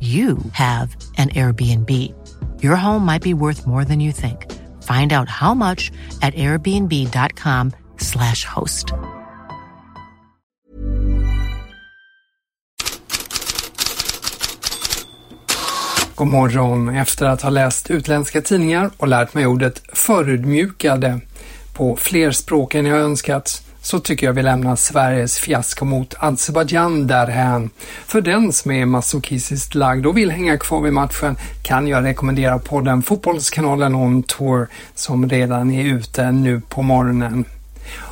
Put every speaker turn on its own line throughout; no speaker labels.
you have an Airbnb. Your home might be worth more than you think. Find out how much at airbnb.com slash host.
God morgon. Efter att ha läst utländska tidningar och lärt mig ordet förödmjukade på fler språk än jag önskat så tycker jag vi lämnar Sveriges fiasko mot Azerbajdzjan därhän. För den som är masochistiskt lagd och vill hänga kvar vid matchen kan jag rekommendera podden Fotbollskanalen On Tour som redan är ute nu på morgonen.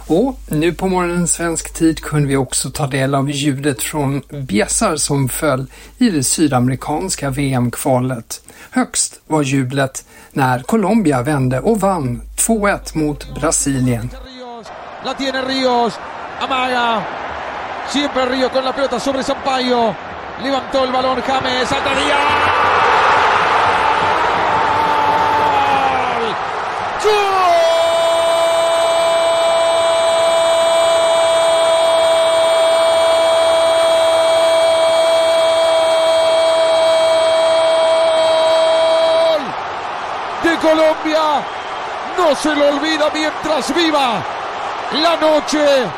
Och nu på morgonen svensk tid kunde vi också ta del av ljudet från bjässar som föll i det sydamerikanska VM-kvalet. Högst var jublet när Colombia vände och vann 2-1 mot Brasilien.
La tiene Ríos. Amaga. Siempre Ríos con la pelota sobre Sampaio. Levantó el balón James. Saltaría. Colombia. No se lo olvida mientras viva. La Noche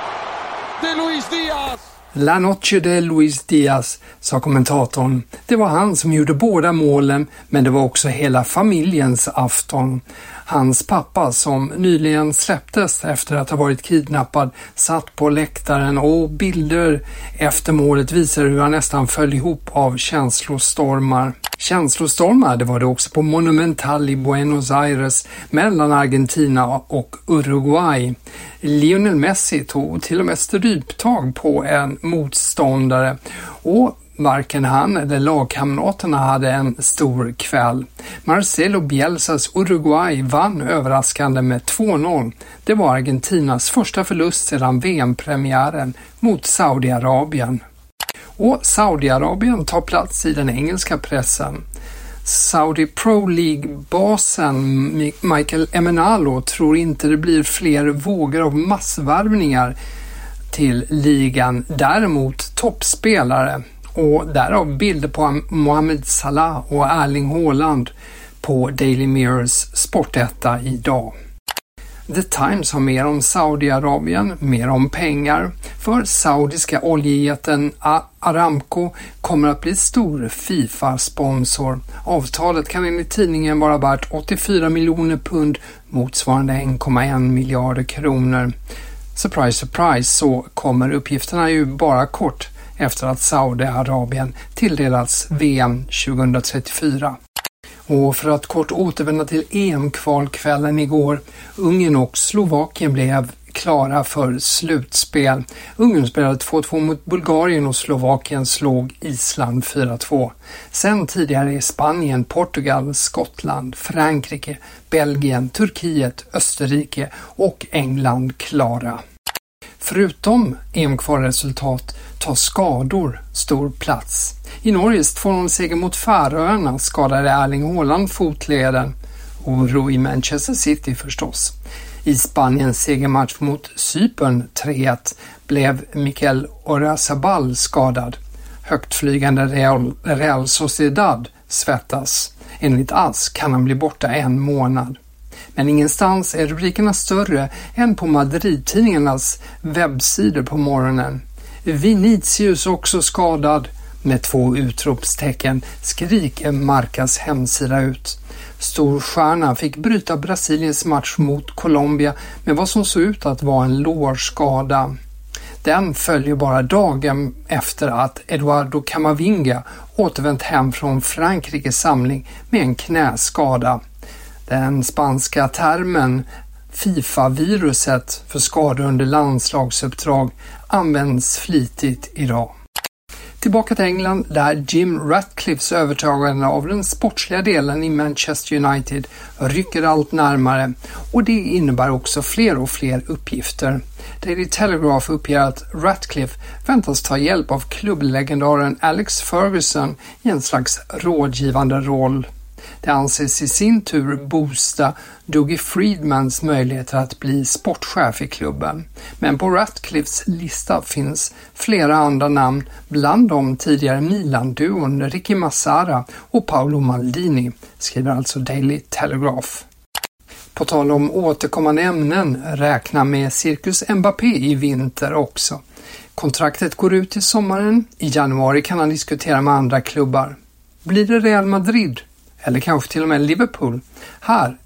de Luis Diaz.
La Noche de Luis Diaz, sa kommentatorn. Det var han som gjorde båda målen, men det var också hela familjens afton. Hans pappa, som nyligen släpptes efter att ha varit kidnappad, satt på läktaren och bilder efter målet visar hur han nästan föll ihop av känslostormar. Känslostormar, det var det också på Monumental i Buenos Aires mellan Argentina och Uruguay. Lionel Messi tog till och med stryptag på en motståndare och Varken han eller lagkamraterna hade en stor kväll. Marcelo Bielsas Uruguay vann överraskande med 2-0. Det var Argentinas första förlust sedan VM-premiären mot Saudiarabien. Och Saudiarabien tar plats i den engelska pressen. Saudi Pro League-basen Michael Emenalo tror inte det blir fler vågor av massvarvningar till ligan. Däremot toppspelare och därav bilder på Mohamed Salah och Erling Haaland på Daily Mirrors Sportetta idag. The Times har mer om Saudiarabien, mer om pengar, för saudiska oljejätten Aramco kommer att bli stor Fifa-sponsor. Avtalet kan enligt tidningen vara värt 84 miljoner pund, motsvarande 1,1 miljarder kronor. Surprise, surprise så kommer uppgifterna ju bara kort efter att Saudiarabien tilldelats VM 2034. Och för att kort återvända till EM-kvalkvällen igår. Ungern och Slovakien blev klara för slutspel. Ungern spelade 2-2 mot Bulgarien och Slovakien slog Island 4-2. Sen tidigare är Spanien, Portugal, Skottland, Frankrike, Belgien, Turkiet, Österrike och England klara. Förutom EM-kvalresultat tar skador stor plats. I Norges 2-0-seger mot Färöarna skadade Erling Haaland fotleden. Oro i Manchester City förstås. I Spaniens segermatch mot Cypern 3-1 blev Mikael Orazabal skadad. Högtflygande Real, Real Sociedad svettas. Enligt AS kan han bli borta en månad. Men ingenstans är rubrikerna större än på Madrid-tidningarnas webbsidor på morgonen. Vinicius också skadad med två utropstecken skriker Marcas hemsida ut. Storstjärna fick bryta Brasiliens match mot Colombia med vad som såg ut att vara en lårskada. Den följer bara dagen efter att Eduardo Camavinga återvänt hem från Frankrikes samling med en knäskada. Den spanska termen Fifa-viruset för skador under landslagsuppdrag används flitigt idag. Tillbaka till England där Jim Ratcliffes övertagande av den sportsliga delen i Manchester United rycker allt närmare och det innebär också fler och fler uppgifter. Daily Telegraph uppger att Ratcliffe väntas ta hjälp av klubblegendaren Alex Ferguson i en slags rådgivande roll. Det anses i sin tur boosta Dougie Friedmans möjligheter att bli sportchef i klubben. Men på Ratcliffes lista finns flera andra namn, bland dem tidigare Milan-duon Ricky Massara och Paolo Maldini, skriver alltså Daily Telegraph. På tal om återkommande ämnen, räkna med Cirkus Mbappé i vinter också. Kontraktet går ut till sommaren. I januari kan han diskutera med andra klubbar. Blir det Real Madrid? Eller kanske till och med Liverpool. Här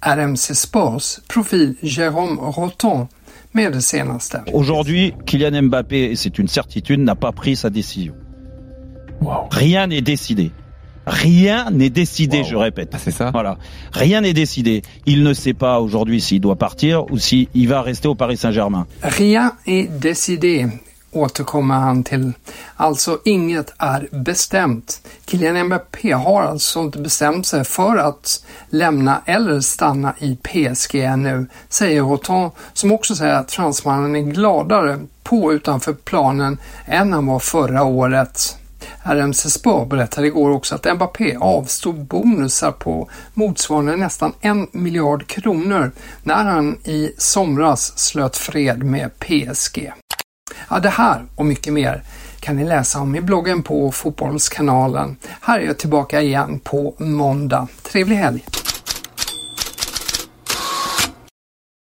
är MC Spurs profil Jérôme Roton med det senaste.
Aujourd'hui, Kylian Mbappé, c'est une certitude, n'a pas pris sa décision.
Wow.
Rien n'est décidé. Rien n'est décidé,
Wow.
je répète.
Ah, c'est ça
Voilà. Rien n'est décidé. Il ne sait pas aujourd'hui s'il doit partir ou s'il va rester au Paris Saint-Germain.
Rien est décidé återkommer han till. Alltså inget är bestämt. Kylian Mbappé har alltså inte bestämt sig för att lämna eller stanna i PSG ännu, säger Roton som också säger att fransmannen är gladare på utanför planen än han var förra året. RMC Sport berättade igår också att Mbappé avstod bonusar på motsvarande nästan en miljard kronor när han i somras slöt fred med PSG. Ja, det här och mycket mer kan ni läsa om i bloggen på Fotbollskanalen. Här är jag tillbaka igen på måndag. Trevlig helg!